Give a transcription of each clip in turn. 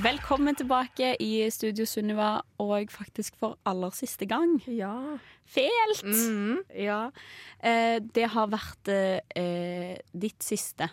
Velkommen tilbake i Studio Sunniva, og faktisk for aller siste gang. Ja. Fælt! Mm. Ja. Eh, det har vært eh, ditt siste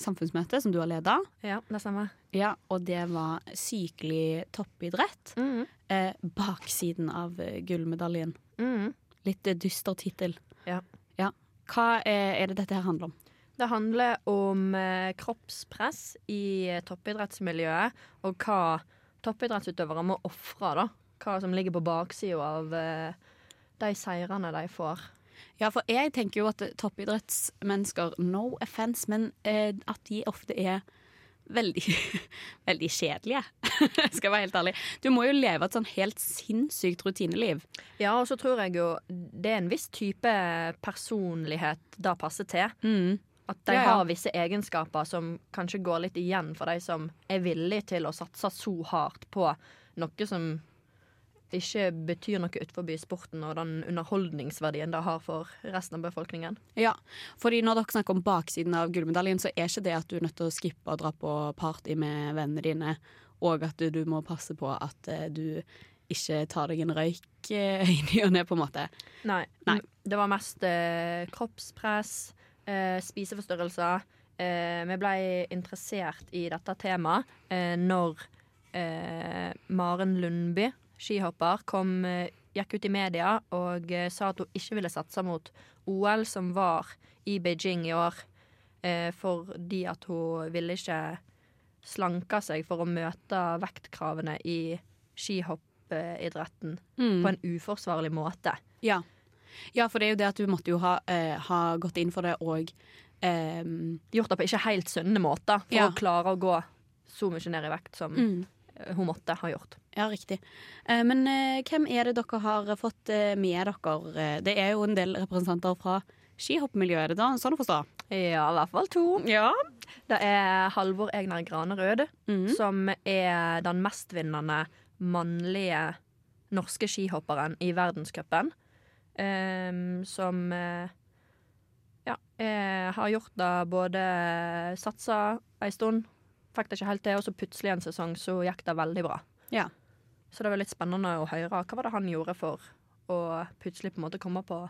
samfunnsmøte som du har leda. ja, det stemmer. Ja, og det var sykelig toppidrett. Mm. Eh, baksiden av eh, gullmedaljen. Mm. Litt eh, dyster tittel. Ja. ja. Hva er, er det dette her handler om? Det handler om eh, kroppspress i eh, toppidrettsmiljøet, og hva toppidrettsutøvere må ofre, da. Hva som ligger på baksida av eh, de seirene de får. Ja, for jeg tenker jo at toppidrettsmennesker, no offence, men eh, at de ofte er veldig, veldig kjedelige. Skal jeg være helt ærlig. Du må jo leve et sånn helt sinnssykt rutineliv. Ja, og så tror jeg jo det er en viss type personlighet det passer til. Mm. At de Ja, ja. har visse egenskaper som kanskje går litt igjen for de som er villige til å satse så hardt på noe som ikke betyr noe utenfor sporten og den underholdningsverdien det har for resten av befolkningen. Ja, fordi når dere snakker om baksiden av gullmedaljen, så er ikke det at du er nødt til å skippe og dra på party med vennene dine, og at du, må passe på at eh, du ikke tar deg en røyk inn i ny og ne, på en måte. Nei. Nei. Det var mest eh, kroppspress, eh, spiseforstyrrelser. Eh, vi ble interessert i dette temaet eh, når eh, Maren Lundby, skihopper, kom, eh, gikk ut i media og eh, sa at hun ikke ville satse mot OL, som var i Beijing i år, eh, fordi at hun ville ikke slanke seg for å møte vektkravene i skihoppidretten Mm. på en uforsvarlig måte. Ja. Ja, for det er jo det at du måtte jo ha, eh, ha gått inn for det og eh, gjort det på ikke helt sunne måter for Ja. å klare å gå så mye ned i vekt som mm. eh, hun måtte ha gjort. Ja, riktig. Eh, men eh, hvem er det dere har fått eh, med dere? Det er jo en del representanter fra skihoppmiljøet, da? sånn å forstå? Ja, i hvert fall to. Ja. Det er Halvor Egner Granerød, Mm. som er den mestvinnende mannlige norske skihopperen i verdenscupen. Ehm, som eh, ja, eh, har gjort det både satsa ei stund, fikk det ikke helt til, og så plutselig en sesong så gikk det veldig bra. Ja. Så det var litt spennende å høre. Hva var det han gjorde for å plutselig på en måte komme på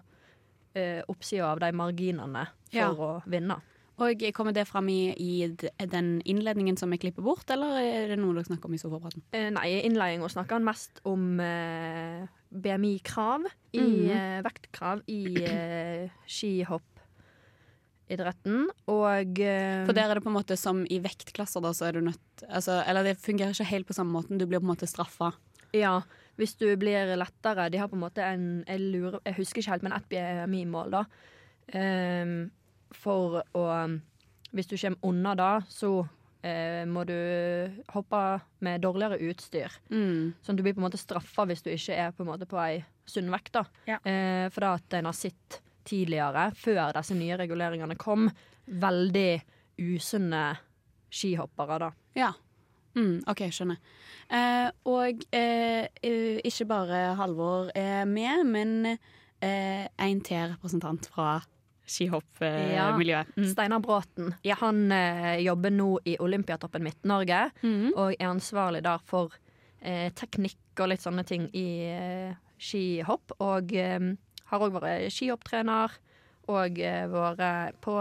eh, oppsida av de marginene for Ja. å vinne? Og kommer det fram i, i den innledningen som vi klipper bort, eller er det noe dere snakker om i sofapraten? Eh, nei, i innledninga snakka han mest om eh, BMI-krav, i mm. eh, vektkrav i eh, skihoppidretten. Og uh, For der er det på en måte som i vektklasser, da, så er du nødt altså, Eller det fungerer ikke helt på samme måten. Du blir på en måte straffa. Ja, hvis du blir lettere De har på en måte en Jeg, lurer, jeg husker ikke helt, men ett BMI-mål, da. Ehm, for å Hvis du kommer unna da, så eh, må du hoppe med dårligere utstyr. Mm. Sånn du blir på en måte straffa hvis du ikke er på en måte på ei sunn vekt. da. Ja. Eh, for da at en har sett tidligere, før disse nye reguleringene kom, veldig usunne skihoppere, da. Ja. Mm, OK, skjønner. Eh, og eh, eh, ikke bare Halvor er med, men eh, en til representant fra skihoppmiljøet. Ja. Steinar Bråten han eh, jobber nå i Olympiatoppen Midt-Norge, Mm. og er ansvarlig der for eh, teknikk og litt sånne ting i eh, skihopp. Og eh, har òg vært skihopptrener, og eh, vært på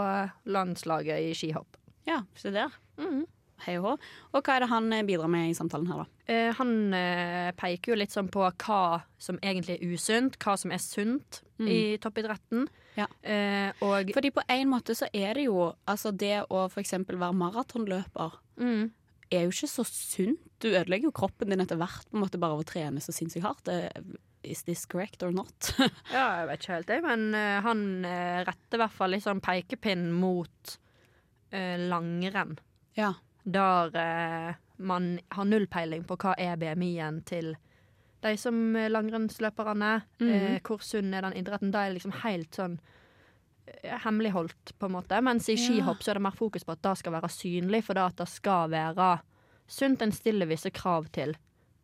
landslaget i skihopp. Ja, se der. Mhm. Hei og hå. Og hva er det han eh, bidrar med i samtalen her, da? Eh, han eh, peker jo litt sånn på hva som egentlig er usunt, hva som er sunt Mm. i toppidretten. Ja. Eh, og Fordi på en måte så er det jo Altså det å eksempel være maratonløper mm, er jo ikke så sunt. Du ødelegger jo kroppen din etter hvert på en måte bare av å trene så sinnssykt hardt. Det- Is this correct or not? Ja, jeg vet ikke helt det, men uh, han uh, retter i hvert fall litt sånn pekepinn mot uh, langrenn. ja. Der eh, man har null peiling på hva er BMI-en til de som er Mm -hmm. eh, hvor sunn er den idretten? Da er det liksom helt sånn eh, hemmeligholdt, på en måte. Mens i Ja. skihopp så er det mer fokus på at det skal være synlig, for da at det skal være sunt. En stiller visse krav til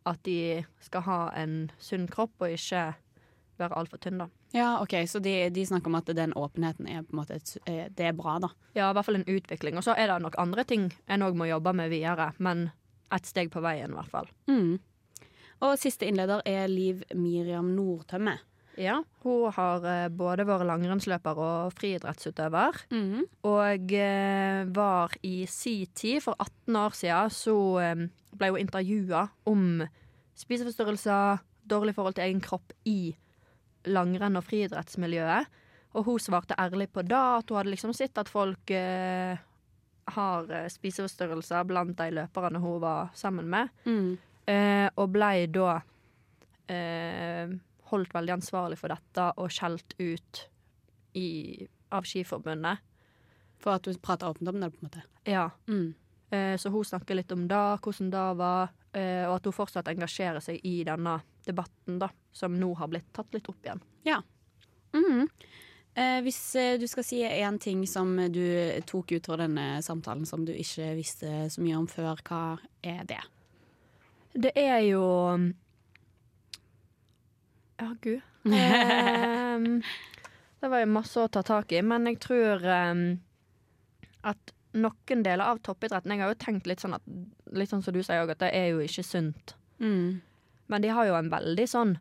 at de skal ha en sunn kropp, og ikke være altfor tynn, da. Ja, OK, så de, de snakker om at den åpenheten er på en måte et, eh, Det er bra, da. Ja, i hvert fall en utvikling. Og så er det nok andre ting en òg må jobbe med videre, men ett steg på veien, i hvert fall. Mm. Og siste innleder er Liv Miriam Nordtømme. Ja, hun har eh, både vært langrennsløper og friidrettsutøver. Mm. Og eh, var i si tid, for 18 år siden, så ble hun intervjua om spiseforstyrrelser, dårlig forhold til egen kropp i langrenn- og friidrettsmiljøet. Og hun svarte ærlig på det, at hun hadde liksom sett at folk eh, har eh, spiseforstyrrelser blant de løperne hun var sammen med. Mm. Eh, og blei da eh, holdt veldig ansvarlig for dette og skjelt ut i, av Skiforbundet. For at hun prater åpent om det, på en måte. Ja. Mm. Eh, så hun snakker litt om det, hvordan det var, og at hun fortsatt engasjerer seg i denne debatten, da, som nå har blitt tatt litt opp igjen. Mhm. Eh, hvis eh, du skal si én ting som du tok ut fra denne samtalen som du ikke visste så mye om før, hva er det? Det er jo Ja, gud. Ehm, det var jo masse å ta tak i, men jeg tror ehm, at noen deler av toppidretten Jeg har jo tenkt litt sånn at Litt sånn som du sier òg, at det er jo ikke sunt. Mm. Men de har jo en veldig sånn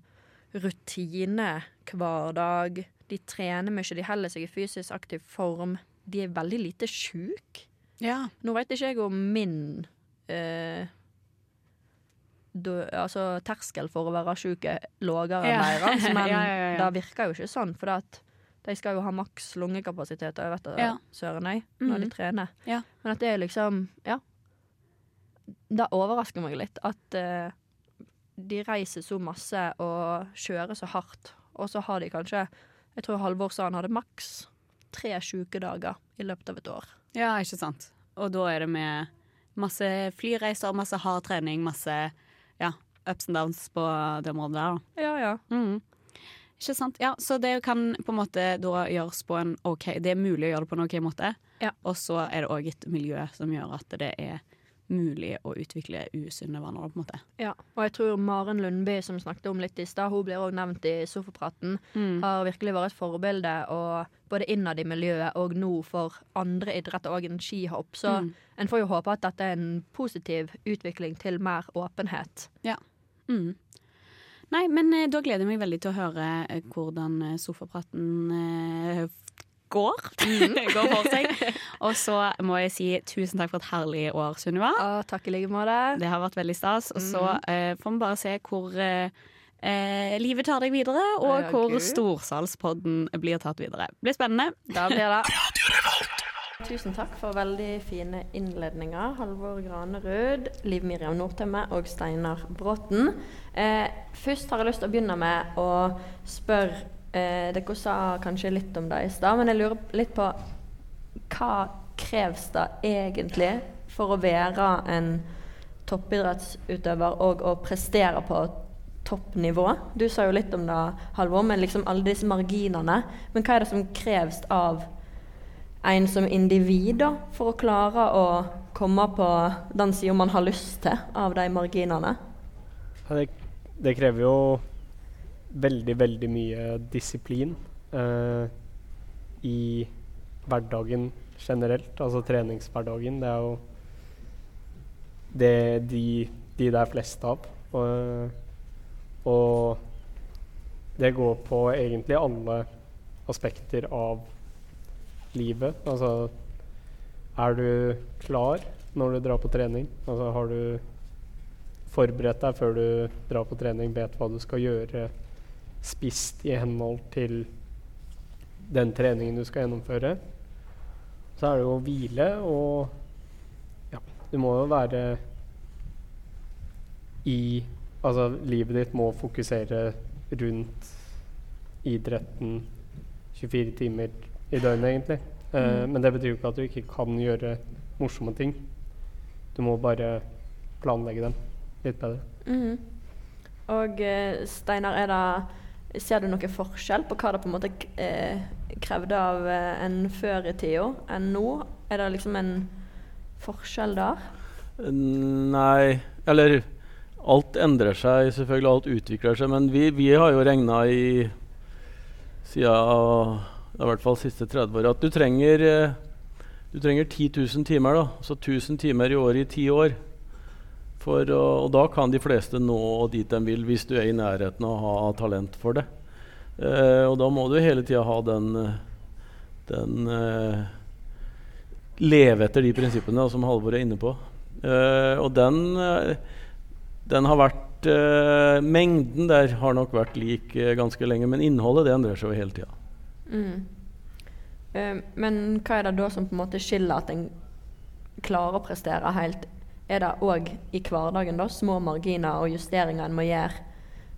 rutine hver dag. De trener mye, de holder seg i fysisk aktiv form. De er veldig lite sjuke. Ja. Nå vet ikke jeg om min eh, dø- altså terskel for å være sjuk er lavere Ja. enn deres, men Ja, ja, ja, ja. det virker jo ikke sånn. For at de skal jo ha maks lungekapasitet, vet det, Ja. søren jeg, når de Mhm. trener. Ja. Men at det er liksom Ja. Det overrasker meg litt at uh, de reiser så masse og kjører så hardt, og så har de kanskje Jeg tror Halvor sa han hadde maks tre sjukedager i løpet av et år. ja, ikke sant. Og da er det med masse flyreiser, masse hard trening, masse ja, ups and downs på det området der. da. Ja, ja. Mm. Ikke sant? Ja, så det kan på en måte da gjøres på en OK Det er mulig å gjøre det på en OK måte. Ja. Og så er det òg et miljø som gjør at det er mulig å utvikle usunne vaner, på en måte. Ja, og jeg tror Maren Lundby, som snakket om litt i stad, hun blir også nevnt i sofapraten, Mm. har virkelig vært et forbilde, og både innad i miljøet og nå for andre idretter og en skihopp. Så Mm. en får jo håpe at dette er en positiv utvikling til mer åpenhet. Ja. Mm. Nei, men eh, da gleder jeg meg veldig til å høre eh, hvordan eh, sofapraten går. går for seg. Og så må jeg si tusen takk for et herlig år, Sunniva. Takk i like måte. Det har vært veldig stas. Og så eh, får vi bare se hvor eh, livet tar deg videre, og Ja, hvor Storsalspodden blir tatt videre. Det blir spennende. Da blir det. Tusen takk for veldig fine innledninger, Halvor Granerud, Liv Miriam Nordtømme og Steinar Bråten. Eh, først har jeg lyst til å begynne med å spørre eh, Dere sa kanskje litt om det i stad, men jeg lurer litt på hva kreves det egentlig for å være en toppidrettsutøver og å prestere på toppnivå? Du sa jo litt om det, Halvor, med liksom alle disse marginene. Men hva er det som kreves av en som individ da, for å klare å komme på den sida man har lyst til av de marginene? Det, det krever jo veldig, veldig mye disiplin eh, i hverdagen generelt. Altså treningshverdagen. Det er jo det de, de det er flest av. Og, og det går på egentlig alle aspekter av livet. Altså er du klar når du drar på trening? Altså har du forberedt deg før du drar på trening, vet hva du skal gjøre, spist i henhold til den treningen du skal gjennomføre. Så er det jo å hvile og ja, du må jo være i Altså, livet ditt må fokusere rundt idretten 24 timer i døgnet, egentlig. Uh, Mm. Men det betyr jo ikke at du ikke kan gjøre morsomme ting. Du må bare planlegge dem litt bedre. Mm. Og eh, Steinar, er det Ser du noen forskjell på hva det på en måte eh, krevde av en før i tida enn nå? Er det liksom en forskjell der? Nei Eller alt endrer seg, selvfølgelig. Alt utvikler seg. Men vi, vi har jo regna i siden i hvert fall siste 30 år at du trenger eh, du trenger 10 000 timer. da, Så 1000 timer i året i ti år. For, og da kan de fleste nå dit de vil, hvis du er i nærheten av å ha talent for det. Eh, og da må du hele tida ha den, den eh, Leve etter de prinsippene som Halvor er inne på. Eh, og den, eh, den har vært eh, Mengden der har nok vært lik ganske lenge, men innholdet det endrer seg jo hele tida. Mm. Eh, men hva er det da som på en måte skiller at en klarer å prestere helt? Er det òg i hverdagen da, små marginer og justeringer en må gjøre,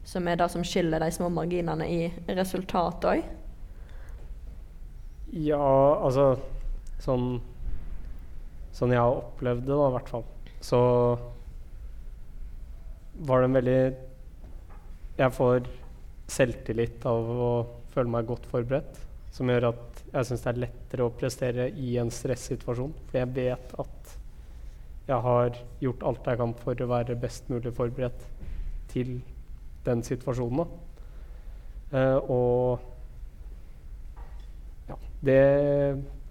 som er det som skiller de små marginene i resultat òg? Ja, altså Sånn, sånn jeg har opplevd det, da, i hvert fall, så var det en veldig Jeg får selvtillit av å føle meg godt forberedt, som gjør at jeg syns det er lettere å prestere i en stressituasjon. For jeg vet at jeg har gjort alt jeg kan for å være best mulig forberedt til den situasjonen. Eh, og ja, det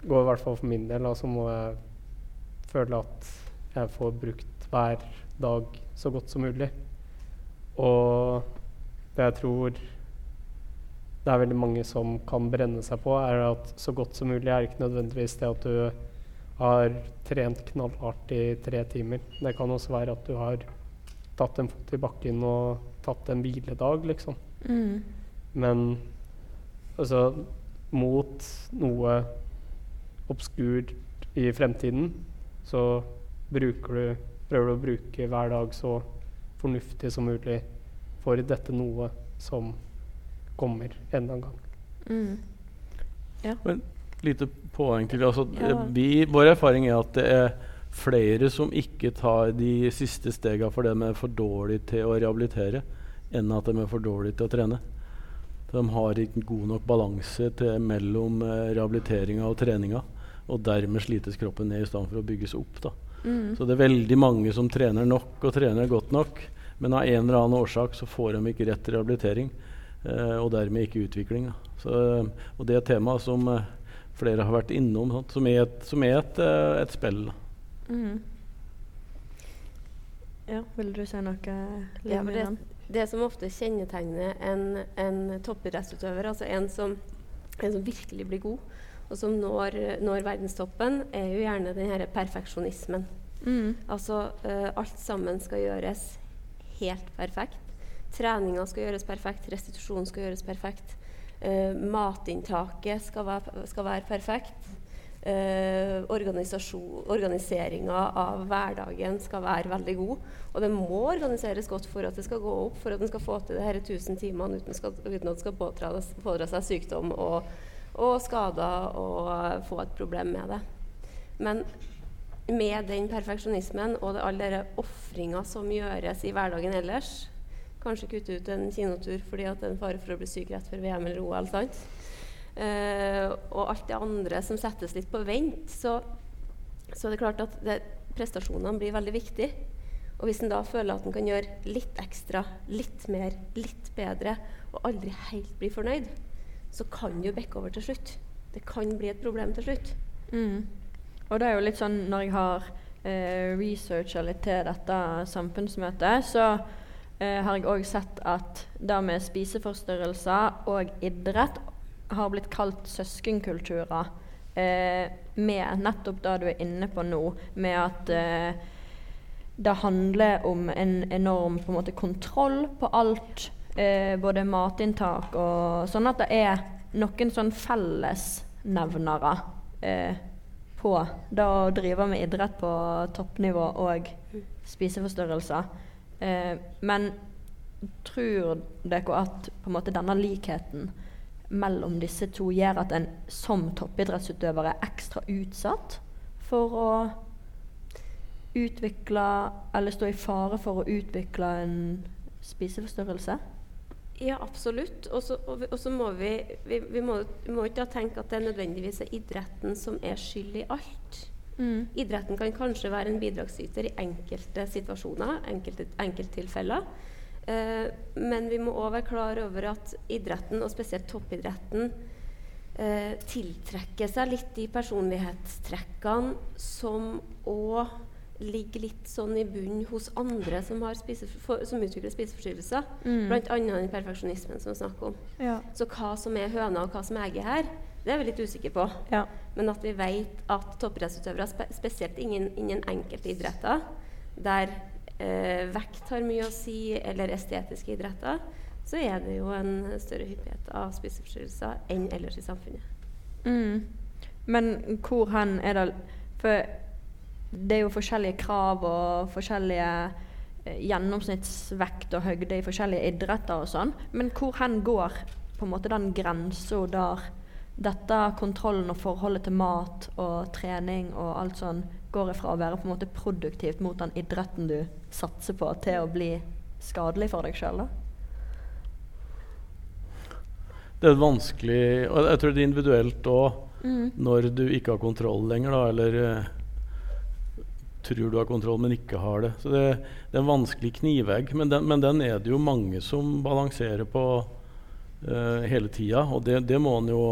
går i hvert fall for min del. Da, så må jeg føle at jeg får brukt hver dag så godt som mulig. Og det jeg tror det er veldig mange som kan brenne seg på, er at så godt som mulig er ikke nødvendigvis det at du har trent knallhardt i tre timer. Det kan også være at du har tatt en fot i bakken og tatt en hviledag, liksom. Mm. Men altså mot noe obskurt i fremtiden, så bruker du prøver du å bruke hver dag så fornuftig som mulig for dette noe som kommer en eller annen gang. Mm. lite poeng til. Altså, Ja. eh, vi, vår erfaring er at det er flere som ikke tar de siste stega for de er for dårlige til å rehabilitere, enn at de er for dårlige til å trene. De har ikke god nok balanse til, mellom eh, rehabiliteringa og treninga. Og dermed slites kroppen ned i stedet for å bygges opp. Da. Mm. Så det er veldig mange som trener nok og trener godt nok, men av en eller annen årsak så får de ikke rett rehabilitering, eh, og dermed ikke utvikling. Da. Så, og det er et tema som eh, flere har vært innom, sant, som er et, som er et, eh, et spill. Da. Mm. Ja, vil du si noe, Ja, det, det som ofte kjennetegner en, en toppidrettsutøver, altså en som, en som virkelig blir god, og som når, når verdenstoppen, er jo gjerne den her perfeksjonismen. Mm. Altså uh, alt sammen skal gjøres helt perfekt. Treninga skal gjøres perfekt, restitusjonen skal gjøres perfekt. Eh, matinntaket skal være, skal være perfekt. Eh, Organiseringa av hverdagen skal være veldig god. Og det må organiseres godt for at det skal gå opp, for at en skal få til de her 1000 timene uten, skal, uten at det skal pådra, seg sykdom og, og skader og få et problem med det. Men med den perfeksjonismen og det, all den ofringa som gjøres i hverdagen ellers Kanskje kutte ut en kinotur fordi at det er en fare for å bli syk rett før VM eller OL. sant? Eh, og alt det andre som settes litt på vent, så, så det klart at det, prestasjonene blir veldig viktige. Og hvis en da føler at en kan gjøre litt ekstra, litt mer, litt bedre, og aldri helt bli fornøyd, så kan jo bekke over til slutt. Det kan bli et problem til slutt. Mm. Og det er jo litt sånn når jeg har eh, researcha litt til dette samfunnsmøtet, så eh, har jeg òg sett at det med spiseforstyrrelser og idrett har blitt kalt søskenkulturer. Eh, med nettopp det du er inne på nå, med at eh, det handler om en enorm på en måte, kontroll på alt. Eh, både matinntak og sånn at det er noen sånn fellesnevnere eh, på det å drive med idrett på toppnivå og spiseforstyrrelser. Eh, men tror dere at måte denne likheten mellom disse to gjør at en som toppidrettsutøver er ekstra utsatt for å utvikle eller stå i fare for å utvikle en spiseforstyrrelse? Ja, absolutt. Og så må vi, vi, vi må, vi må ikke tenke at det nødvendigvis er idretten som er skyld i alt. Idretten kan kanskje være en bidragsyter i enkelte situasjoner, enkelte enkelttilfeller. Eh, men vi må òg være klar over at idretten, og spesielt toppidretten, eh, tiltrekker seg litt de personlighetstrekkene som òg ligger litt sånn i bunnen hos andre som, har spisefor, som utvikler spiseforstyrrelser. Blant annet den perfeksjonismen som vi snakker om. Ja. Så hva som er høna og hva som er egget her, det er vi litt usikre på. ja. Men at vi vet at toppidrettsutøvere, spe spesielt innen, innen enkelte idretter, der eh, vekt har mye å si, eller estetiske idretter, så er det jo en større hyppighet av spiseforstyrrelser enn ellers i samfunnet. Mm. Men hvor hen er det For det er jo forskjellige krav og forskjellige eh, gjennomsnittsvekt og høgde i forskjellige idretter og sånn. Men hvor hen går på en måte den grensa der dette kontrollen og forholdet til mat og trening og alt sånn går ifra å være på en måte produktivt mot den idretten du satser på, til å bli skadelig for deg sjøl? Det er vanskelig og Jeg tror det er individuelt òg når du ikke har kontroll lenger, da, eller uh, tror du har kontroll, men ikke har det. Så det, det er en vanskelig knivegg, men den, men den er det jo mange som balanserer på uh, hele tida. Og det, det må en jo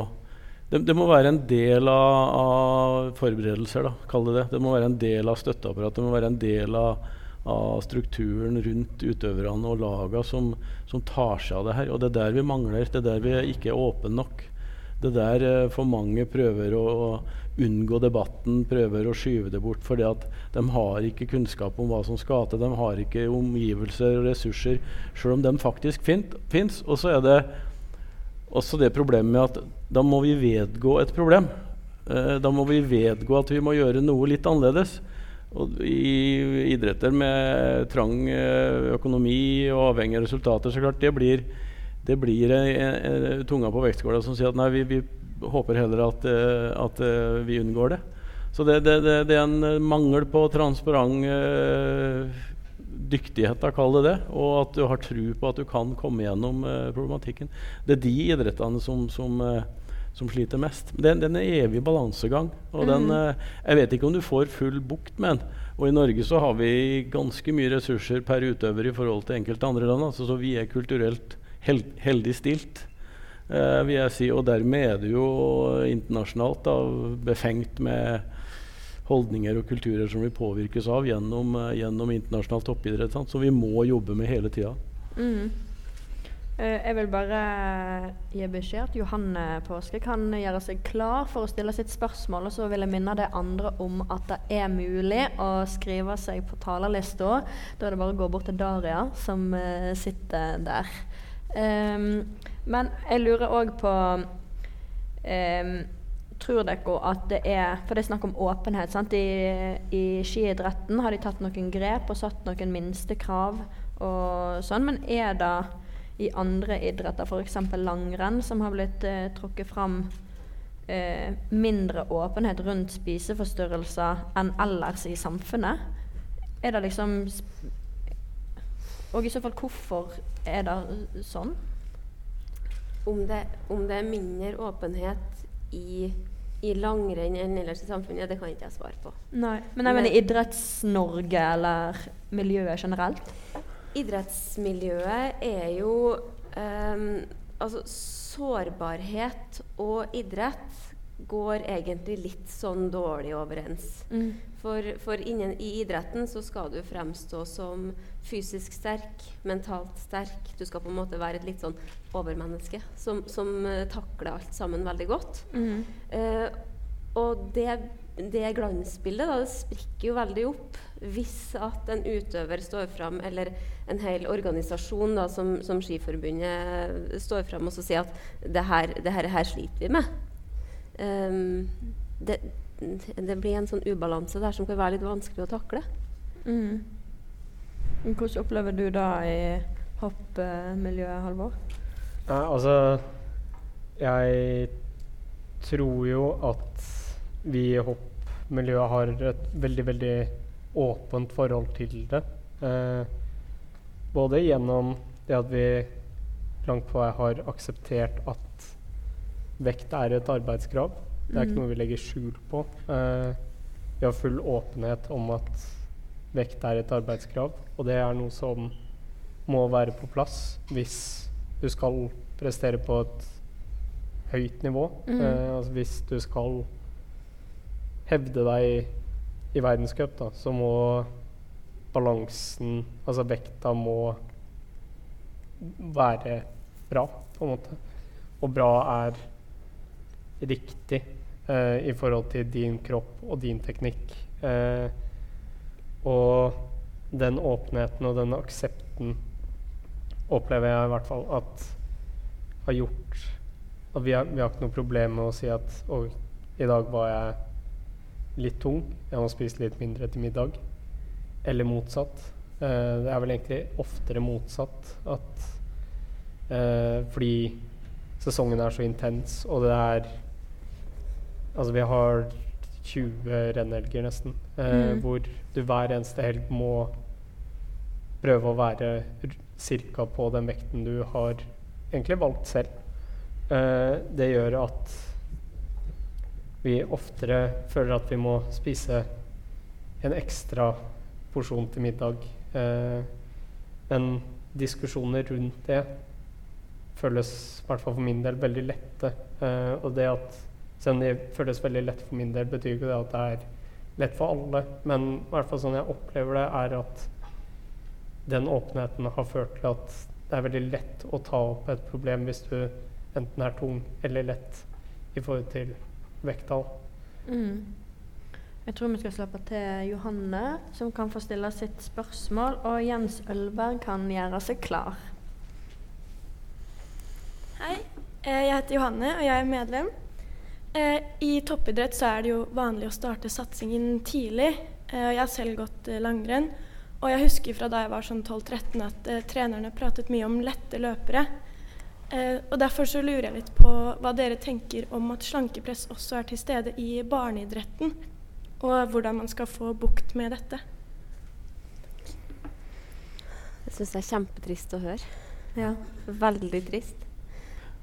det, det må være en del av, av forberedelser, da, kall det det. Det må være en del av støtteapparatet. Det må være en del av, av strukturen rundt utøverne og laga som, som tar seg av det her. Og det er der vi mangler. Det er der vi ikke er åpne nok. Det er der eh, for mange prøver å, å unngå debatten, prøver å skyve det bort fordi at de har ikke kunnskap om hva som skal til. De har ikke omgivelser og ressurser, sjøl om de faktisk fins. Og så er det også det problemet med at da må vi vedgå et problem. Eh, da må vi vedgå at vi må gjøre noe litt annerledes. Og I idretter med trang eh, økonomi og avhengige resultater, så klart det blir, det blir en, en, en, tunga på vektskåla som sier at nei, vi, vi håper heller at, eh, at eh, vi unngår det. Så det, det, det, er en eh, mangel på transparent dyktighet, da, kall det det, og at du har tro på at du kan komme gjennom eh, problematikken. Det er de idrettene som, som, eh, som sliter mest. Det, det er en evig balansegang. og den, eh, Jeg vet ikke om du får full bukt med den. Og I Norge så har vi ganske mye ressurser per utøver i forhold til enkelte andre land. Altså, så vi er kulturelt hel heldig stilt. Eh, vil jeg si, Og dermed er det jo internasjonalt da, befengt med holdninger og kulturer som vi påvirkes av gjennom, eh, gjennom internasjonal toppidrett. Sant? Som vi må jobbe med hele tida. Mm. Eh, jeg vil bare gi beskjed at Johanne Påske kan gjøre seg klar for å stille sitt spørsmål. Og så vil jeg minne de andre om at det er mulig å skrive seg på talerlista. Da er det bare å gå bort til Daria, som eh, sitter der. Um, men jeg lurer òg på ehm, Tror dere at det er For det er snakk om åpenhet. sant? I, I skiidretten har de tatt noen grep og satt noen minstekrav og sånn. Men er det i andre idretter, f.eks. langrenn, som har blitt eh, trukket fram eh, mindre åpenhet rundt spiseforstyrrelser enn ellers i samfunnet? Er det liksom Og i så fall, hvorfor er det sånn? Om det, om det er mindre åpenhet i, i langrenn enn ellers i samfunnet, det kan ikke jeg svare på. Nei. Men jeg mener Idretts-Norge eller miljøet generelt? Idrettsmiljøet er jo um, Altså, sårbarhet og idrett går egentlig litt sånn dårlig overens. For, for innen i idretten så skal du fremstå som fysisk sterk, mentalt sterk. Du skal på en måte være et litt sånn overmenneske som, som eh, takler alt sammen veldig godt. Eh, og det, det glansbildet da, det sprikker jo veldig opp hvis at en utøver står fram, eller en hel organisasjon da, som, som Skiforbundet står fram og så sier at det her, det her, her sliter vi med. Um, det, det blir en sånn ubalanse der som kan være litt vanskelig å takle. Mm. Hvordan opplever du det i hoppmiljøet, Halvor? Nei, altså Jeg tror jo at vi i hoppmiljøet har et veldig, veldig åpent forhold til det. Eh, både gjennom det at vi langt på vei har akseptert at vekt er et arbeidskrav. Det er ikke Mhm. noe vi legger skjul på. Eh, vi har full åpenhet om at vekt er et arbeidskrav, og det er noe som må være på plass hvis du skal prestere på et høyt nivå. Mm. Eh, altså hvis du skal hevde deg i verdenscup, da, så må balansen, altså vekta, må være bra, på en måte. Og bra er riktig eh, i forhold til din kropp og din teknikk. Eh, og den åpenheten og den aksepten opplever jeg i hvert fall at har gjort at vi har, vi har ikke noe problem med å si at og, i dag var jeg litt tung. Jeg må spise litt mindre til middag. Eller motsatt. Eh, det er vel egentlig oftere motsatt at eh, Fordi sesongen er så intens, og det er Altså, vi har 20 rennhelger nesten, eh, Mm. hvor du hver eneste helg må prøve å være ca. på den vekten du har egentlig valgt selv. Eh, det gjør at vi oftere føler at vi må spise en ekstra porsjon til middag. Eh, men diskusjoner rundt det føles, i hvert fall for min del, veldig lette. Eh, og det at selv om de føles veldig lett for min del, betyr ikke det at det er lett for alle. Men i hvert fall sånn jeg opplever det, er at den åpenheten har ført til at det er veldig lett å ta opp et problem hvis du enten er tung eller lett i forhold til vekttall. Mm. Jeg tror vi skal slappe til Johanne, som kan få stille sitt spørsmål. Og Jens Ølberg kan gjøre seg klar. Hei, eh, jeg heter Johanne og jeg er medlem. Eh, I toppidrett så er det jo vanlig å starte satsingen tidlig. eh, og Jeg har selv gått langrenn. Og jeg husker fra da jeg var sånn 12-13 at eh, trenerne pratet mye om lette løpere. Eh, og Derfor så lurer jeg litt på hva dere tenker om at slankepress også er til stede i barneidretten. Og hvordan man skal få bukt med dette. Det syns jeg er kjempetrist å høre. Ja. Veldig trist.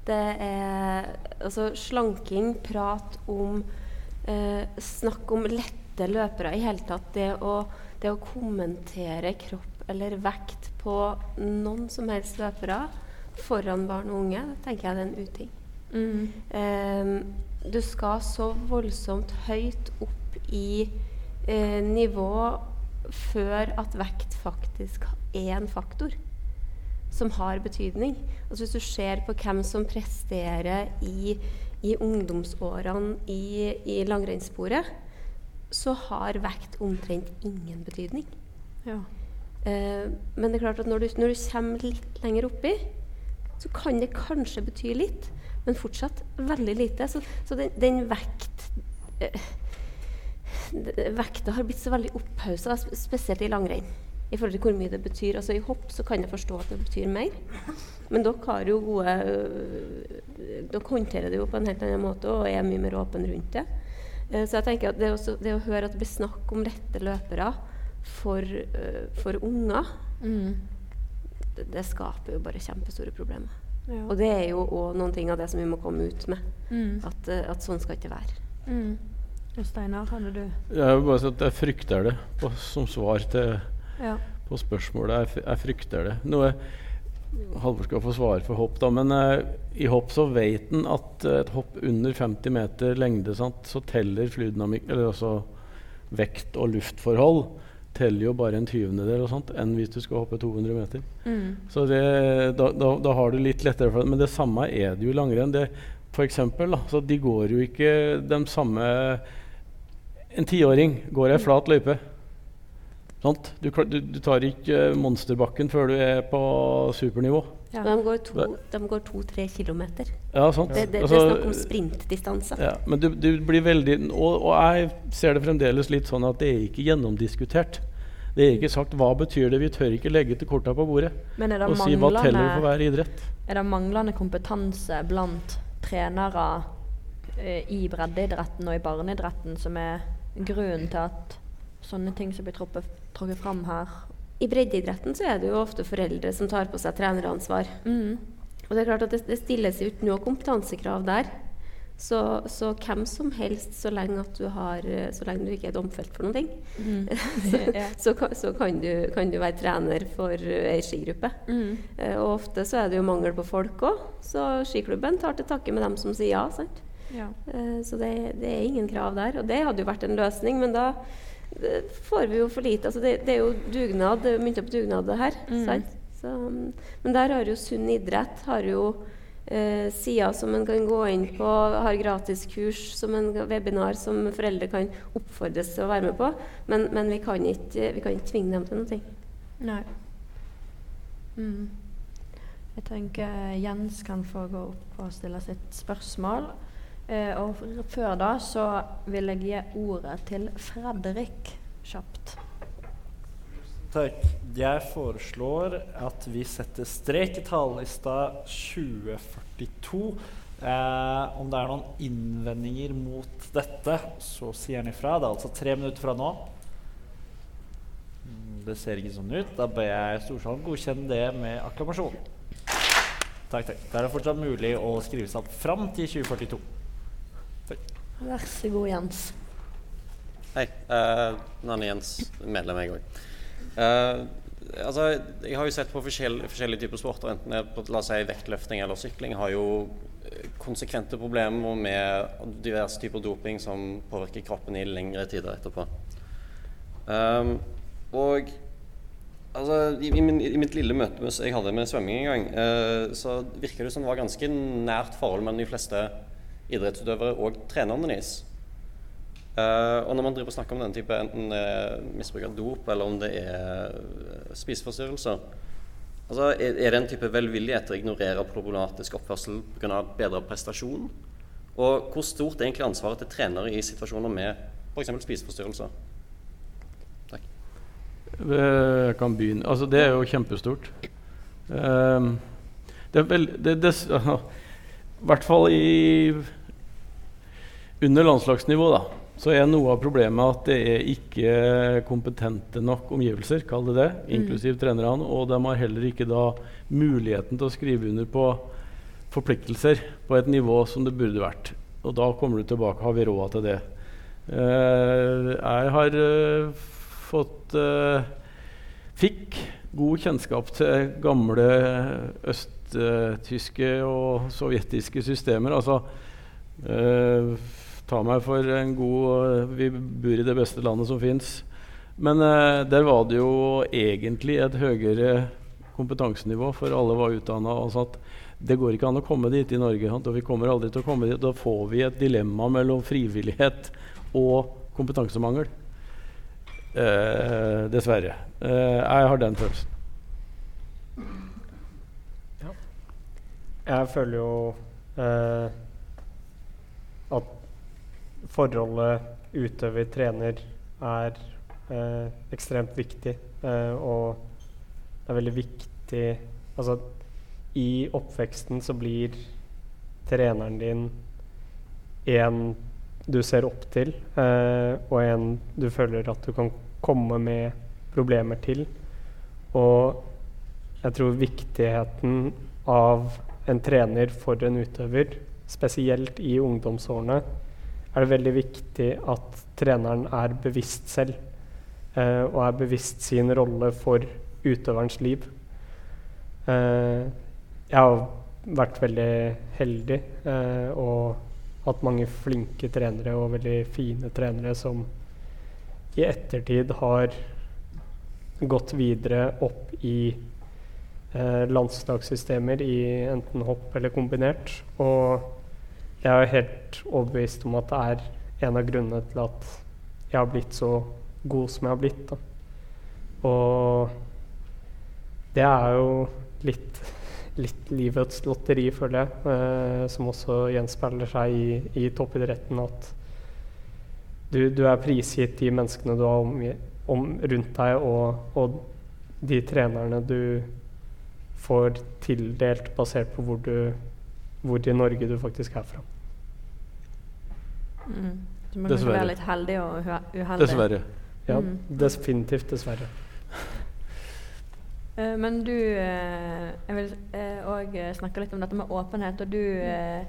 Det er altså slanking, prat om eh, Snakk om lette løpere i hele tatt. Det å, det å kommentere kropp eller vekt på noen som helst løpere foran barn og unge, det tenker jeg det er en uting. Mm. Eh, du skal så voldsomt høyt opp i eh, nivå før at vekt faktisk er en faktor som har betydning. Altså Hvis du ser på hvem som presterer i, i ungdomsårene i, i langrennssporet, så har vekt omtrent ingen betydning. Ja. Eh, men det er klart at når du, når du kommer litt lenger oppi, så kan det kanskje bety litt, men fortsatt veldig lite. Så, så den, den vekt eh, Vekta har blitt så veldig opphausa, spesielt i langrenn. I forhold til hvor mye det betyr. Altså I hopp så kan jeg forstå at det betyr mer. Men dere har jo gode øh, Dere håndterer det jo på en helt annen måte og er mye mer åpne rundt det. Eh, så jeg tenker at det, også, det å høre at det blir snakk om lette løpere for, øh, for unger, Mm. det, det skaper jo bare kjempestore problemer. Ja. Og det er jo òg noen ting av det som vi må komme ut med. Mm. At, øh, at sånn skal ikke være. Mm. Og Steinar, hadde du Jeg vil bare si at jeg frykter det på, som svar til, Ja. på spørsmålet. Jeg, jeg frykter det. Noe Halvor skal få svare for hopp, da, men eh, i hopp så vet en at et hopp under 50 meter lengde, sant, så teller flydynamikk eller altså vekt og luftforhold, teller jo bare en tyvendedel og sånt, enn hvis du skal hoppe 200 meter. Mm. Så det, da, da, da har du litt lettere for det. Men det samme er det jo i langrenn. Det, for eksempel, da, så de går jo ikke de samme En tiåring går ei flat løype. Sant? Du, du, du tar ikke monsterbakken før du er på supernivå. Ja. De går to-tre to, kilometer. Ja, sant? Det, det, det Altså, er snakk om sprintdistanse. ja, men du, du blir veldig og, og jeg ser det fremdeles litt sånn at det er ikke gjennomdiskutert. Det er ikke sagt hva betyr det. Vi tør ikke legge til korta på bordet Men er det, og si hva teller for hver idrett. er det manglende kompetanse blant trenere eh, i breddeidretten og i barneidretten som er grunnen til at sånne ting som blir trukket, trukket fram her? I breddeidretten så er det jo ofte foreldre som tar på seg treneransvar. Mm. Og det er klart at det, det stilles ut noe kompetansekrav der. Så, så hvem som helst, så lenge, at du har, så lenge du ikke er domfelt for ting, Mm. så, så, kan, så kan, du, kan du være trener for eh, ei skigruppe. Mm. Eh, og ofte så er det jo mangel på folk òg, så skiklubben tar til takke med dem som sier ja. sant? Ja. Eh, Så det, det er ingen krav der. Og det hadde jo vært en løsning, men da eh, får vi jo for lite. Altså det, det er jo dugnad, det er mynta på dugnad, det her. Mm. Sant? Så, mm, men der har jo Sunn idrett har jo eh, sider som en kan gå inn på, har gratiskurs som en webinar som foreldre kan oppfordres til å være med på. Men, men vi, kan ikke, vi kan ikke tvinge dem til noe. Nei. Mm. Jeg tenker Jens kan få gå opp og stille sitt spørsmål. Eh, og før da så vil jeg gi ordet til Fredrik kjapt. Takk. Jeg foreslår at vi setter strek i talerlista 2042. Eh, om det er noen innvendinger mot dette, så sier han ifra. Det er altså tre minutter fra nå. Mm, Det ser ikke sånn ut. Da ber jeg Storsalen godkjenne det med akklamasjon. Takk, takk. Da er det fortsatt mulig å skrive seg opp fram til 2042. Vær så god, Jens. Hei. Uh, Nanne Jens, medlem jeg òg. altså, jeg har jo sett på forskjell, forskjellige typer sporter, enten det er på la oss si, vektløfting eller sykling, har jo eh, konsekvente problemer med diverse typer doping som påvirker kroppen i lengre tider etterpå. Um, og altså, i, i, min, I mitt lille møte med, jeg hadde med svømming en gang, uh, så virker det som det var ganske nært forhold mellom de fleste idrettsutøvere og trenerne deres. Uh, og når man driver og snakker om den type enten er misbruk av dop eller om det er eh, spiseforstyrrelser altså, er, det en type velvillighet til å ignorere problematisk oppførsel pga. bedre prestasjon? Og hvor stort er egentlig ansvaret til trenere i situasjoner med f.eks. spiseforstyrrelser? Takk. Eh, Jeg kan begynne. Altså, det er jo kjempestort. Um, det er vel det, det, I hvert fall i Under landslagsnivå, da, så er noe av problemet at det er ikke kompetente nok omgivelser, kall det det, inklusiv trenerne. Og de har heller ikke da muligheten til å skrive under på forpliktelser på et nivå som det burde vært. Og da kommer du tilbake har vi råd til det. Eh, jeg har eh, fått eh, Fikk god kjennskap til gamle østtyske og sovjetiske systemer. Altså eh, Ta meg for en god Vi bor i det beste landet som fins. Men eh, der var det jo egentlig et høyere kompetansenivå, for alle var utdanna. At det går ikke an å komme dit i Norge. sant? Og vi kommer aldri til å komme dit. Da får vi et dilemma mellom frivillighet og kompetansemangel. Eh, dessverre. Eh, jeg har den følelsen. Jeg føler jo eh, at forholdet utøver-trener er eh, ekstremt viktig. Eh, og det er veldig viktig Altså, i oppveksten så blir treneren din en du ser opp til, eh, og en du føler at du kan komme med problemer til. Og jeg tror viktigheten av en trener for en utøver, spesielt i ungdomsårene, er det veldig viktig at treneren er bevisst selv. Eh, og er bevisst sin rolle for utøverens liv. Eh, jeg har vært veldig heldig eh, og hatt mange flinke trenere og veldig fine trenere som i ettertid har gått videre opp i eh, landslagssystemer i enten hopp eller kombinert. Og jeg er helt overbevist om at det er en av grunnene til at jeg har blitt så god som jeg har blitt. Da. Og det er jo litt, litt livets lotteri, føler jeg, eh, som også gjenspeiler seg i, i toppidretten. At du, du er prisgitt de menneskene du har om, om, rundt deg, og, og de trenerne du får tildelt basert på hvor, du, hvor i Norge du faktisk er fra. Mm. Du må Dessverre. være litt heldig og uheldig. Dessverre. Ja, Mm. definitivt, dessverre. uh, men du uh, Jeg vil òg snakke litt om dette med åpenhet. Og du, eh,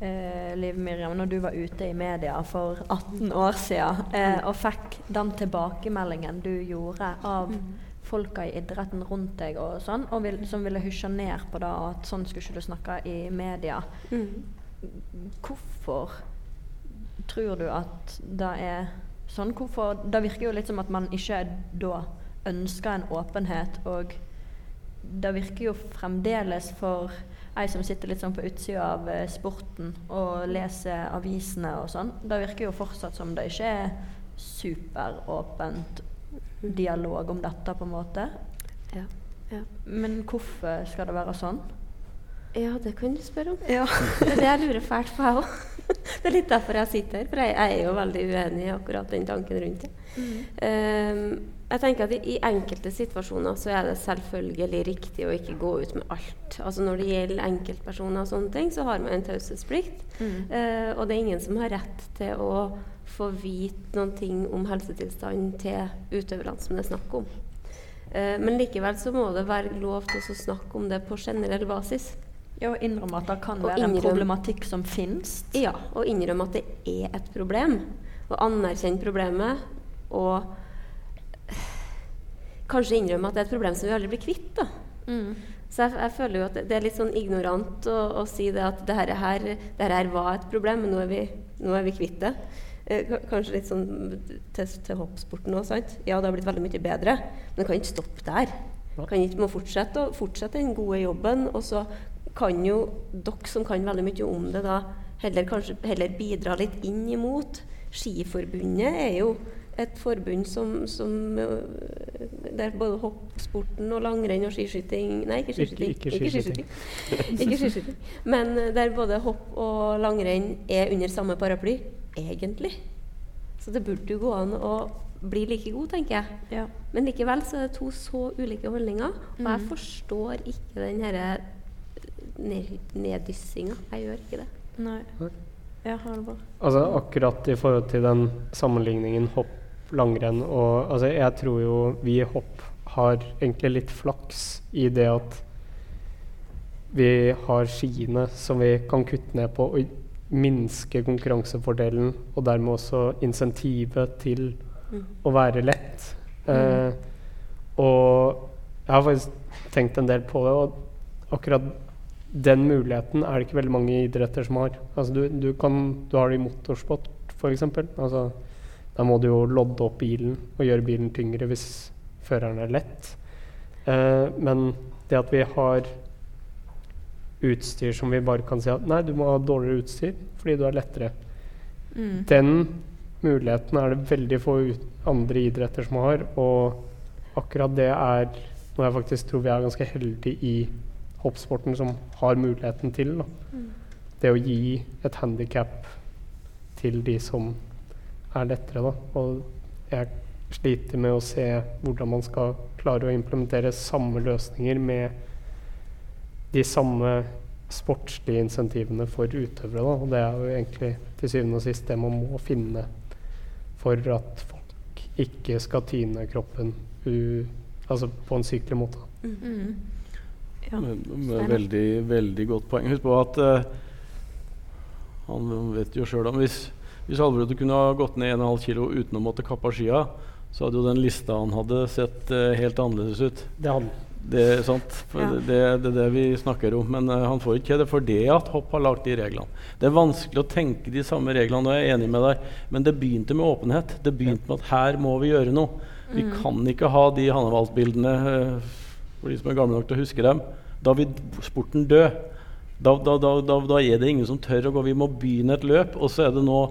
eh, Liv Miriam, når du var ute i media for 18 år siden eh, og fikk den tilbakemeldingen du gjorde av folka i idretten rundt deg og sånn, og vil, som ville hysje ned på det, og at sånn skulle ikke du snakke i media. Hvorfor tror du at det er sånn? Hvorfor, det virker jo litt som at man ikke da ønsker en åpenhet, og det virker jo fremdeles for ei som sitter litt sånn på utsida av eh, sporten og leser avisene og sånn, det virker jo fortsatt som det ikke er superåpent dialog om dette, på en måte. Ja. ja. Men hvorfor skal det være sånn? Ja, det kan du spørre om. Ja. Det er det jeg lurer fælt på, jeg òg. Det er litt derfor jeg sitter her, for jeg, jeg er jo veldig uenig i akkurat den tanken rundt det. Um, jeg tenker at i, i enkelte situasjoner så er det selvfølgelig riktig å ikke gå ut med alt. Altså Når det gjelder enkeltpersoner og sånne ting, så har man en taushetsplikt. Eh, og det er ingen som har rett til å få vite noen ting om helsetilstanden til utøverne som det er snakk om. Uh, men likevel så må det være lov til å snakke om det på generell basis. Ja, og innrømme at det kan være være en problematikk som finnes. Ja, og innrømme at det er et problem. Og anerkjenne problemet. Og kanskje innrømme at det er et problem som vi aldri blir kvitt. da. Mm. Så jeg, jeg føler jo at det- det er litt sånn ignorant å, å si det at det her, her, det her var et problem, men nå er vi, nå er vi kvitt det. Eh, kanskje litt sånn til, til hoppsporten òg, sant. Ja, det har blitt veldig mye bedre, men det kan ikke stoppe der. Kan ikke, må fortsette, å- fortsette den gode jobben, og så kan jo dere som kan veldig mye om det, da heller, kanskje, heller bidra litt inn imot. Skiforbundet er jo et forbund som, som øh, Der både hoppsporten og langrenn og skiskyting Nei, ikke skiskyting. Ikke- ikke skiskyting. ikke skiskyting. Men øh, der både hopp og langrenn er under samme paraply, egentlig. Så det burde jo gå an å bli like god, tenker jeg. Ja. Men likevel så er det to så ulike holdninger. Og jeg Mm. forstår ikke den herre neddyssinga. Jeg gjør ikke det. Nei. Jeg har det bra. Altså akkurat i forhold til den sammenligningen hopp, langrenn og Altså jeg tror jo vi i hopp har egentlig litt flaks i det at vi har skiene som vi kan kutte ned på og minske konkurransefordelen, og dermed også insentivet til Mm. å være lett. Eh, og jeg har faktisk tenkt en del på det, og akkurat den muligheten er det ikke veldig mange idretter som har. Altså du, du, kan, du har det i motorsport, f.eks. Altså, da må du jo lodde opp bilen og gjøre bilen tyngre hvis føreren er lett. Eh, men det at vi har utstyr som vi bare kan si at nei, du må ha dårligere utstyr fordi du er lettere. Mm. Den muligheten er det veldig få andre idretter som har, og akkurat det er noe jeg faktisk tror vi er ganske heldige i hoppsporten som har muligheten til. Da. Det å gi et handikap til de som er lettere. Da. Og jeg sliter med å se hvordan man skal klare å implementere samme løsninger med de samme sportslige insentivene for utøvere. Da. Og det er jo egentlig til syvende og sist det man må finne for at folk ikke skal tyne kroppen u, altså på en sykelig måte. Mm. Ja. Veldig, veldig godt poeng. Husk på at uh, han vet jo sjøl om hvis, hvis Alvrud kunne ha gått ned 1,5 kg uten å måtte kappe av skia, så hadde jo den lista han hadde, sett uh, helt annerledes ut. Det hadde Det er sant. Ja. det, det er det vi snakker om. Men uh, han får ikke det for det at Hopp har lagd de reglene. Det er vanskelig å tenke de samme reglene, og jeg er enig med deg. Men det begynte med åpenhet. Det begynte med at her må vi gjøre noe. Vi kan ikke ha de Hannevaldsbildene eh, for de som er gamle nok til å huske dem. Da vil sporten dø. Da, da, da, da, er det ingen som tør å gå. Vi må begynne et løp. Og så er det nå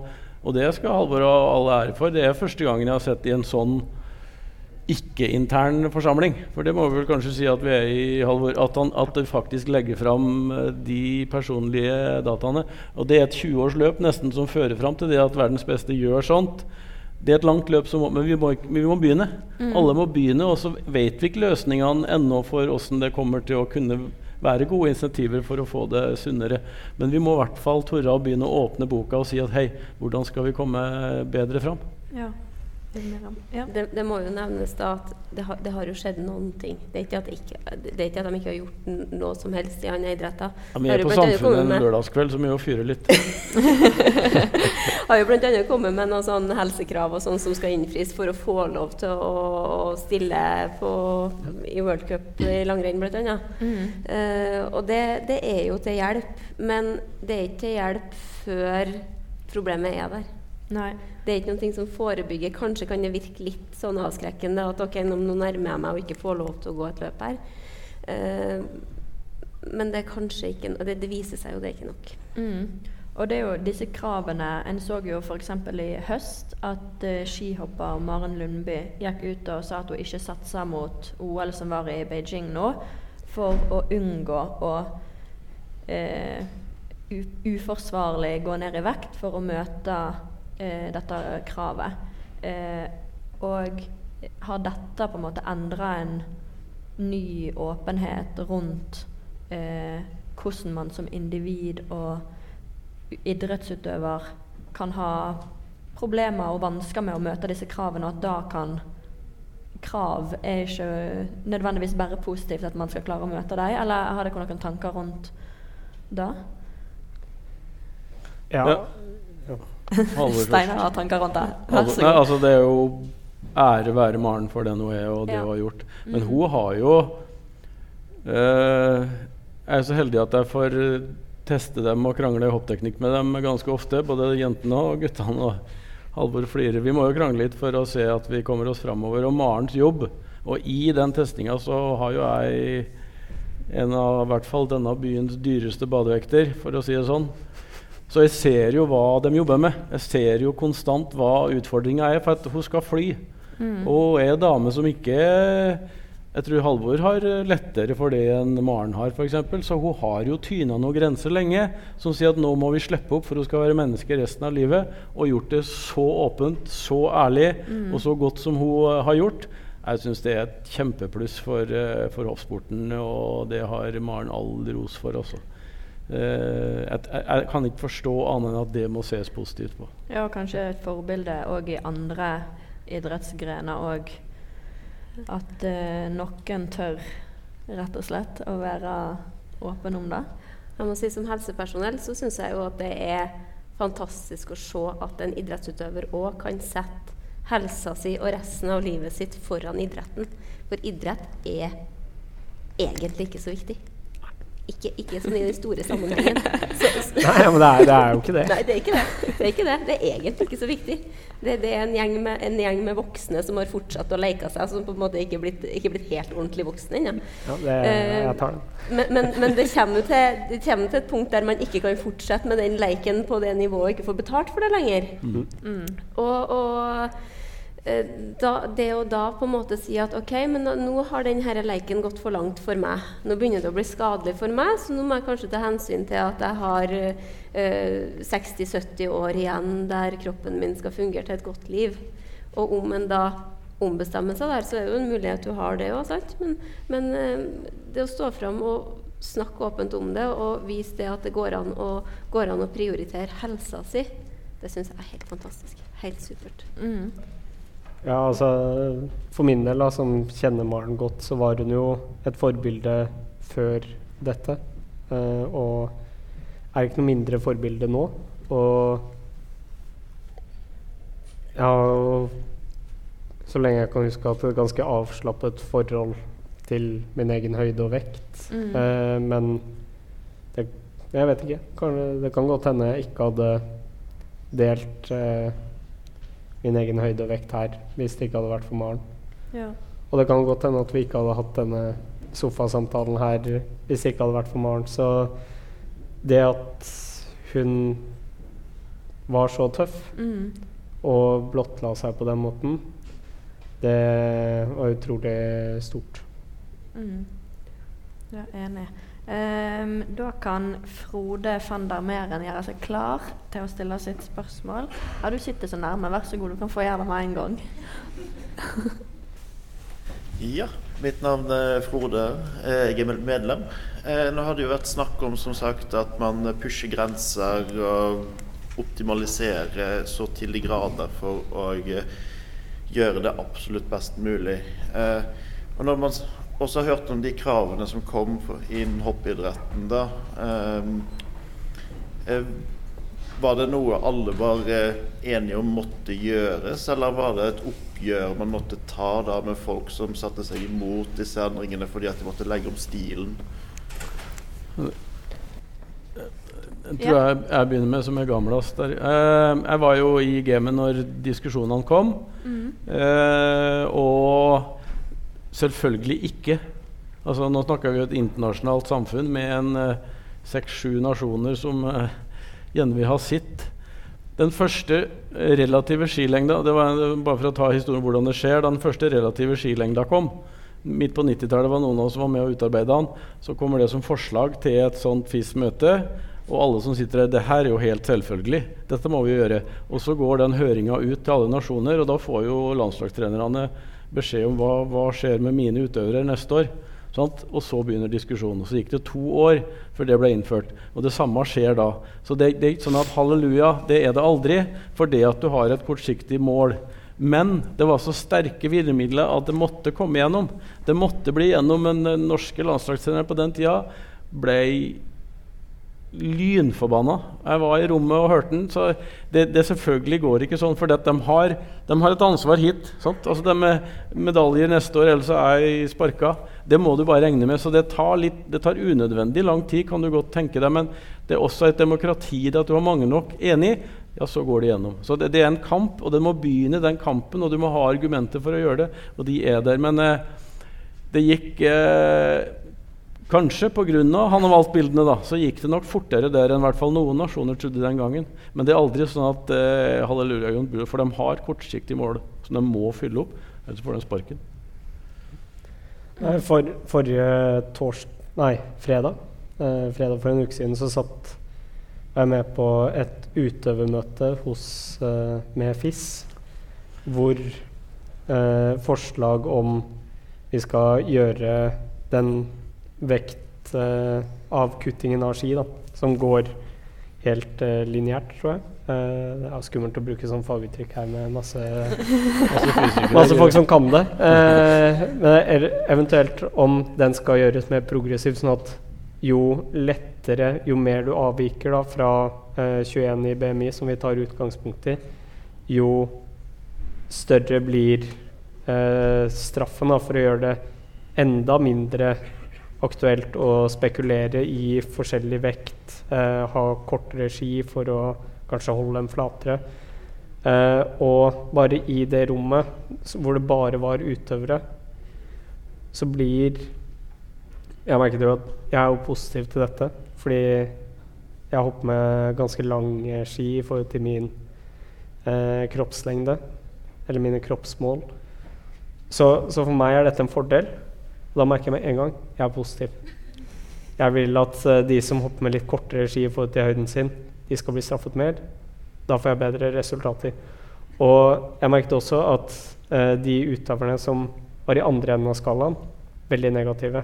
Og det skal Halvor ha all ære for. Det er første gangen jeg har sett i en sånn ikke-intern forsamling. For det må vi vel kanskje si at vi er i, Halvor. At, han, at det faktisk legger fram eh, de personlige dataene. Og det er et 20 års løp nesten som fører fram til det at verdens beste gjør sånt. Det er et langt løp, som må, men vi må, vi må begynne. Alle må begynne, og så vet vi ikke løsningene ennå for åssen det kommer til å kunne være gode insentiver for å få det sunnere. Men vi må i hvert fall tørre å begynne å åpne boka og si at hei, hvordan skal vi komme bedre fram? Ja. Ja. Det, det må jo nevnes da at det har, det har jo skjedd noen ting. Det er ikke at, det ikke, det er ikke at de ikke har gjort noe som helst i andre idretter. Ja, vi er på Samfunnet en lørdagskveld, så vi må fyre litt. har jo bl.a. kommet med noen sånn helsekrav og sånn som skal innfris for å få lov til å stille på, i World Cup i langrenn, bl.a. Mm. Uh, og det, det er jo til hjelp, men det er ikke til hjelp før problemet er der. Nei. Det er ikke noe som forebygger. Kanskje kan det virke litt sånn avskrekkende at ok, nå, nærmer jeg meg og ikke får lov til å gå et løp her. Uh, men det er kanskje ikke det, det viser seg jo det er ikke nok. Mm. Og det er jo disse kravene En så jo f.eks. i høst at uh, skihopper Maren Lundby gikk ut og sa at hun ikke satsa mot OL som var i Beijing nå, for å unngå å uh, uforsvarlig gå ned i vekt for å møte eh, dette kravet. Eh, og har dette på en måte endra en ny åpenhet rundt eh, hvordan man som individ og idrettsutøver kan ha problemer og vansker med å møte disse kravene, og at da kan Krav er ikke nødvendigvis bare positivt at man skal klare å møte dem, eller har dere noen tanker rundt det? Ja. Ja. Steinar har tanker rundt det. Vær så så Nei, god. altså det er jo ære være Maren for den hun er, og det Ja. hun har gjort. Men mm. hun har jo uh, Jeg er så heldig at jeg får eh, teste dem og krangle hoppteknikk med dem ganske ofte. Både jentene og guttene. Og Halvor flirer. Vi må jo krangle litt for å se at vi kommer oss framover. Og Marens jobb Og i den testinga så har jo jeg en av i hvert fall denne byens dyreste badevekter, for å si det sånn. Så jeg ser jo hva de jobber med. Jeg ser jo konstant hva utfordringa er. For at hun skal fly. Mm. Og er en dame som ikke Jeg tror Halvor har lettere for det enn Maren har, f.eks. Så hun har jo tyna noen grenser lenge som sier at nå må vi slippe opp for hun skal være menneske resten av livet. Og gjort det så åpent, så ærlig Mm. og så godt som hun eh, har gjort. Jeg syns det er et kjempepluss for, eh, for hoppsporten, og det har Maren all ros for også. Eh, jeg, jeg, jeg kan ikke forstå annet enn at det må ses positivt på. Ja, og kanskje et forbilde òg i andre idrettsgrener òg. At eh, noen tør rett og slett å være åpen om det. Jeg må si Som helsepersonell så syns jeg jo at det er fantastisk å se at en idrettsutøver òg kan sette helsa si og resten av livet sitt foran idretten. For idrett er egentlig ikke så viktig. Ikke, ikke sånn i den store sammenhengen. Så, så, Nei, men det er, det er jo ikke det. Nei, det er ikke det. Det er ikke det. Det er egentlig ikke så viktig. Det, det er en gjeng, med, en gjeng med voksne som har fortsatt å leke seg, som på en måte ikke er blitt, ikke blitt helt ordentlig voksne ennå. Ja, det jeg tar den. Men, men, men det, kommer til, det kommer til et punkt der man ikke kan fortsette med den leiken på det nivået og ikke få betalt for det lenger. Mm. Og, og eh, da, det å da på en måte si at OK, men nå, nå har denne leiken gått for langt for meg. Nå begynner det å bli skadelig for meg, så nå må jeg kanskje ta hensyn til at jeg har eh, 60-70 år igjen der kroppen min skal fungere til et godt liv. Og om en da ombestemmer seg der, så er det jo en mulighet du har det òg, sant. Men, men eh, det å stå fram og snakke åpent om det og vise det at det går an å, går an å prioritere helsa si, det syns jeg er helt fantastisk. Helt supert. Mm. Ja, altså For min del, da, som kjenner Maren godt, så var hun jo et forbilde før dette. Uh, og er ikke noe mindre forbilde nå. Og jeg har så lenge jeg kan huske, hatt et ganske avslappet forhold til min egen høyde og vekt. Mm. Uh, men det, jeg vet ikke. Kan, det kan godt hende jeg ikke hadde delt eh, min egen høyde og vekt her hvis det ikke hadde vært for Maren. Ja. Og det kan godt hende at vi ikke hadde hatt denne sofasamtalen her hvis det ikke hadde vært for Maren. Så det at hun var så tøff Mm. og blottla seg på den måten, det var utrolig stort. Mm. Ja, enig. Ehm, da kan Frode van der Meren gjøre seg klar til å stille sitt spørsmål. Ja, du sitter så nærme. Vær så god, du kan få gjøre det med en gang. Ja, mitt navn er Frode. Jeg er medlem. Eh, Nå har det jo vært snakk om som sagt at man pusher grenser og optimaliserer så til de grader for å eh, gjøre det absolutt best mulig. Eh, og når man også har hørt om de kravene som kom innen hoppidretten da eh, eh, Var det noe alle var eh, enige om måtte gjøres, eller var det et oppgjør man måtte ta da med folk som satte seg imot disse endringene fordi at de måtte legge om stilen? Jeg tror jeg, jeg begynner med som er gamlest der. Eh, jeg var jo i gamet når diskusjonene kom. Mm. Eh, og selvfølgelig ikke. Altså, nå snakker vi om et internasjonalt samfunn med en eh, seks-sju nasjoner som uh, gjerne vil ha sitt. Den første relative skilengda det var, Bare for å ta historien hvordan det skjer. Den første relative skilengda kom, midt på 90-tallet var noen av oss som var med å utarbeide den, så kommer det som forslag til et sånt FIS-møte. Og alle som sitter der, det her er jo helt selvfølgelig. Dette må vi gjøre. Og så går den høringa ut til alle nasjoner, og da får jo landslagstrenerne beskjed om hva, hva skjer med mine utøvere neste år. Og så begynner diskusjonen. Så gikk det to år før det ble innført. Og det samme skjer da. Så det, det er ikke sånn at halleluja, det er det aldri, for det at du har et kortsiktig mål. Men det var så sterke virkemidler at det måtte komme gjennom. Det måtte bli gjennom. Men norske landslagstrenere på den tida ble lynforbanna. Jeg var i rommet og hørte den. Så det, det selvfølgelig går ikke sånn, for de har, de har, et ansvar hit. Sant? Altså De med medaljer neste år, ellers er jeg sparka. Det må du bare regne med. Så det tar, litt, det tar unødvendig lang tid, kan du godt tenke deg. Men det er også et demokrati det at du har mange nok enig, ja, så går det gjennom. Så det, det, er en kamp, og den må begynne den kampen, og du må ha argumenter for å gjøre det, og de er der. Men eh, det gikk eh, Kanskje pga. valgt bildene, da, så gikk det nok fortere der enn hvert fall noen nasjoner trodde den gangen. Men det er aldri sånn at eh, halleluja, for de har kortsiktige mål som de må fylle opp, ellers får de sparken. For, forrige tors, nei, fredag, eh, fredag for en uke siden så satt jeg med på et utøvermøte hos, eh, med FIS, hvor eh, forslag om vi skal gjøre den vektavkuttingen uh, av ski, da, som går helt uh, lineært, tror jeg. Uh, det er skummelt å bruke sånn faguttrykk her med masse, masse, folk som kan det. Uh, men eventuelt om den skal gjøres mer progressiv, sånn at jo lettere, jo mer du avviker da, fra 21 i BMI, som vi tar utgangspunkt i, jo større blir straffen da, for å gjøre det enda mindre aktuelt å spekulere i forskjellig vekt, eh, ha kortere ski for å kanskje holde dem flatere. Eh, og bare i det rommet hvor det bare var utøvere, så blir Jeg merket jo at jeg er jo positiv til dette, fordi jeg hopper med ganske lange ski i forhold til min eh, kroppslengde, eller mine kroppsmål. Så, så for meg er dette en fordel. Og da merker jeg med en gang jeg er positiv. Jeg vil at uh, de som hopper med litt kortere ski i forhold til høyden sin, de skal bli straffet mer. Da får jeg bedre resultater. Og jeg merket også at eh, de utøverne som var i andre enden av skalaen, veldig negative.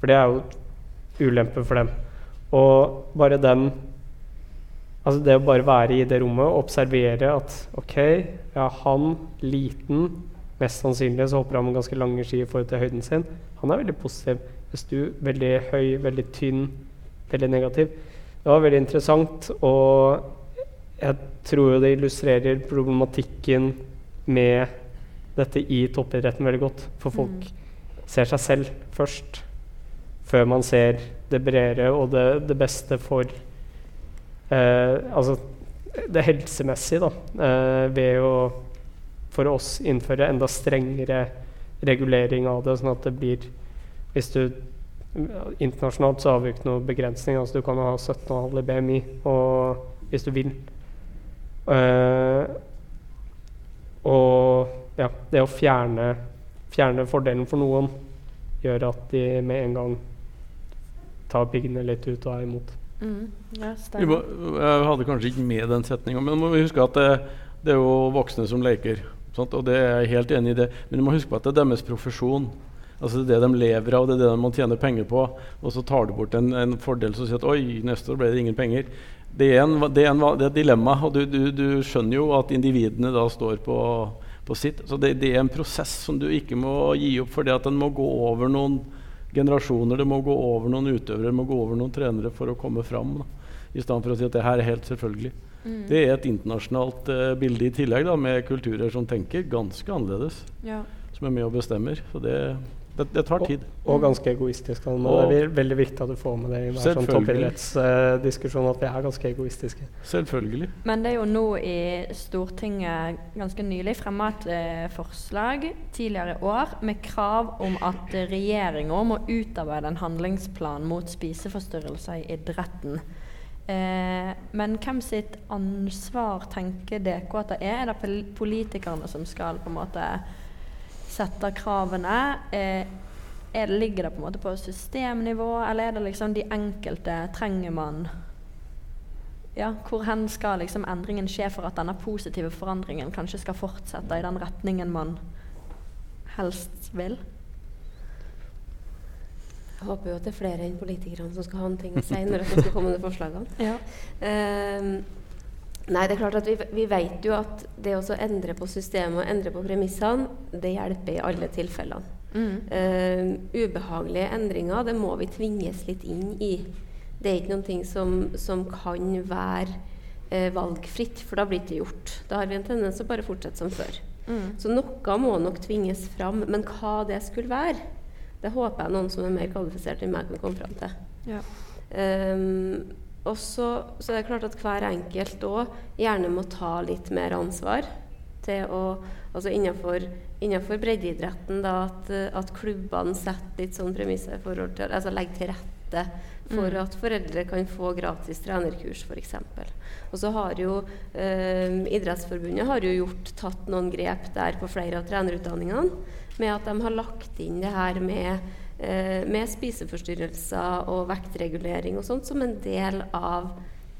For det er jo ulempe for dem. Og bare den Altså det å bare være i det rommet og observere at OK, ja, han liten Mest sannsynlig så hopper han med ganske lange ski i forhold til høyden sin. Han er veldig positiv. Hvis du veldig høy, veldig tynn, veldig negativ. Det var veldig interessant, og jeg tror det illustrerer problematikken med dette i toppidretten veldig godt. For folk mm. ser seg selv først, før man ser det bredere og det, det beste for eh, Altså det helsemessige, da, eh, ved å for oss innføre enda strengere regulering av det, sånn at det blir Hvis du Internasjonalt så har vi ikke noen begrensning. altså Du kan ha 17,5 i BMI og, hvis du vil. Uh, og ja, det å fjerne, fjerne fordelen for noen gjør at de med en gang tar piggene litt ut og er imot. Mm, ja, jeg hadde kanskje ikke med den setninga, men må vi huske at det, det, er jo voksne som leker. Sant? Og det er jeg helt enig i det. Men du må huske på at det er deres profesjon. Altså Det er det de lever av, det er det de må tjene penger på. Og så tar du bort en, en fordel som sier at oi, neste år ble det ingen penger. Det er, en, det er, en, det er et dilemma, og du, du, du, skjønner jo at individene da står på, på sitt. Så det, det, er en prosess som du ikke må gi opp, for det at den må gå over noen generasjoner, det må gå over noen utøvere, det må gå over noen trenere for å komme fram. Da. I stedet for å si at det her er helt selvfølgelig. Mm. Det er et internasjonalt uh, bilde i tillegg, da, med kulturer som tenker ganske annerledes. Ja. Som er med og bestemmer. Så det, det, det tar tid. Og, og ganske egoistisk. Da. Og, det er veldig viktig at du får med det i hver sånn toppidrettsdiskusjon, uh, at vi er ganske egoistiske. Selvfølgelig. Men det er jo nå i Stortinget ganske nylig fremma et uh, forslag tidligere i år med krav om at regjeringa må utarbeide en handlingsplan mot spiseforstyrrelser i idretten. Eh, men hvem sitt ansvar tenker dere at det er? Er det politikerne som skal på en måte sette kravene? Eh, det, ligger det på en måte på systemnivå, eller er det liksom de enkelte trenger man ja, Hvor hen skal liksom endringen skje for at denne positive forandringen kanskje skal fortsette i den retningen man helst vil? Jeg håper jo at det er flere enn politikerne som skal ha en ting å si når det skal komme med forslagene. Ja. Um, Nei, det er klart at vi, vi, vet jo at det å endre på systemet og endre på premissene, det hjelper i alle tilfellene. Mm. Uh, ubehagelige endringer, det må vi tvinges litt inn i. Det er ikke noe som, som kan være uh, valgfritt, for da blir det ikke gjort. Da har vi en tendens til å bare fortsette som før. Mm. Så noe må nok tvinges fram. Men hva det skulle være, det håper jeg noen som er mer kvalifisert enn meg, kan komme fram til. Ja. Um, og så, så er det klart at hver enkelt òg gjerne må ta litt mer ansvar til å Altså innenfor, innenfor breddeidretten, da, at, at, klubbene setter litt sånn premisser i forhold til Altså legger til rette for mm. at foreldre kan få gratis trenerkurs, f.eks. Og så har jo eh, Idrettsforbundet har jo gjort, tatt noen grep der på flere av trenerutdanningene med at de har lagt inn det her med, eh, med spiseforstyrrelser og vektregulering og sånt som en del av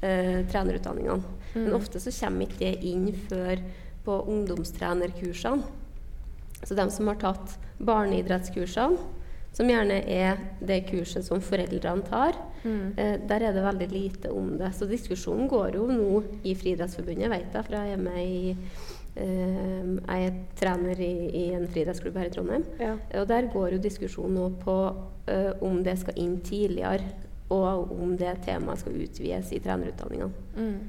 eh, trenerutdanningene. Mm. Men ofte så kommer ikke det inn før på ungdomstrenerkursene. Så de som har tatt barneidrettskursene, som gjerne er det kurset som foreldrene tar, mm. eh, der er det veldig lite om det. Så diskusjonen går jo nå i Friidrettsforbundet, vet jeg, for jeg er med i Uh, jeg er trener i, i en friidrettsklubb her i Trondheim. Ja. Og der går jo diskusjonen nå på uh, om det skal inn tidligere, og om det temaet skal utvides i trenerutdanningene. Mm.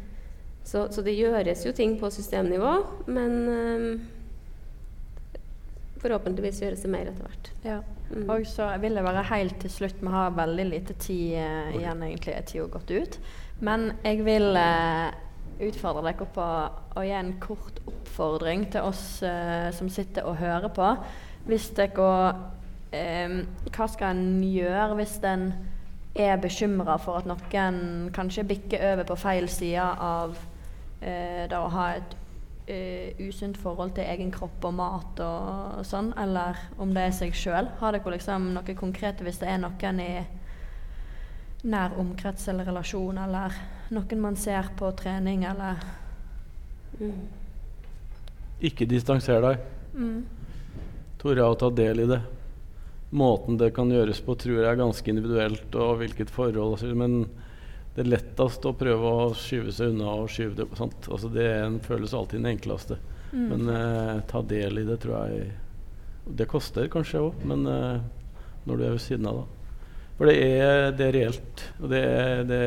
Så, så, det gjøres jo ting på systemnivå, men uh, forhåpentligvis gjøres det mer etter hvert. Ja. Mm. Og så vil jeg være helt til slutt, vi har veldig lite tid igjen, egentlig er tida gått ut. Men jeg vil utfordre dere på å gi en kort oppfordring til oss eh, som sitter og hører på. Hvis dere eh, Hva skal en gjøre hvis en er bekymra for at noen kanskje bikker over på feil side av eh, det å ha et uh, usunt forhold til egen kropp og mat og sånn, eller om det er seg sjøl? Har dere liksom noe konkret hvis det er noen i nær omkrets eller relasjon, eller noen man ser på trening, eller mm. Ikke distanser deg. Mm. Tore å ta del i det. Måten det kan gjøres på, tror jeg er ganske individuelt, og hvilket forhold. Men det er lettest å prøve å skyve seg unna og skyve det altså Det en, føles alltid den enkleste. Mm. Men eh, ta del i det, tror jeg Det koster kanskje òg, men eh, når du er ved siden av, da. For det er, det er reelt. Og det, det,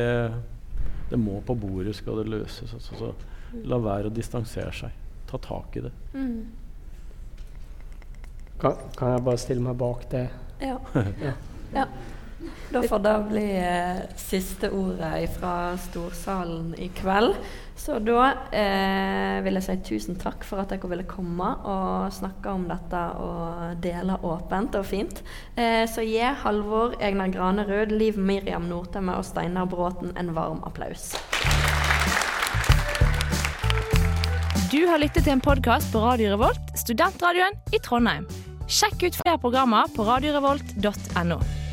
det, må på bordet skal det løses. Altså, så la være å distansere seg. Ta tak i det. Mm. Kan, kan, jeg bare stille meg bak det? Ja. ja. ja. Da får det bli eh, siste ordet fra storsalen i kveld. Så da eh, vil jeg si tusen takk for at dere ville komme og snakke om dette og dele åpent og fint. Eh, så gi Halvor Egnar Granerud, Liv Miriam Nordtømme og Steinar Bråten en varm applaus. Du har lyttet til en podkast på Radio Revolt, studentradioen i Trondheim. Sjekk ut flere programmer på radiorevolt.no.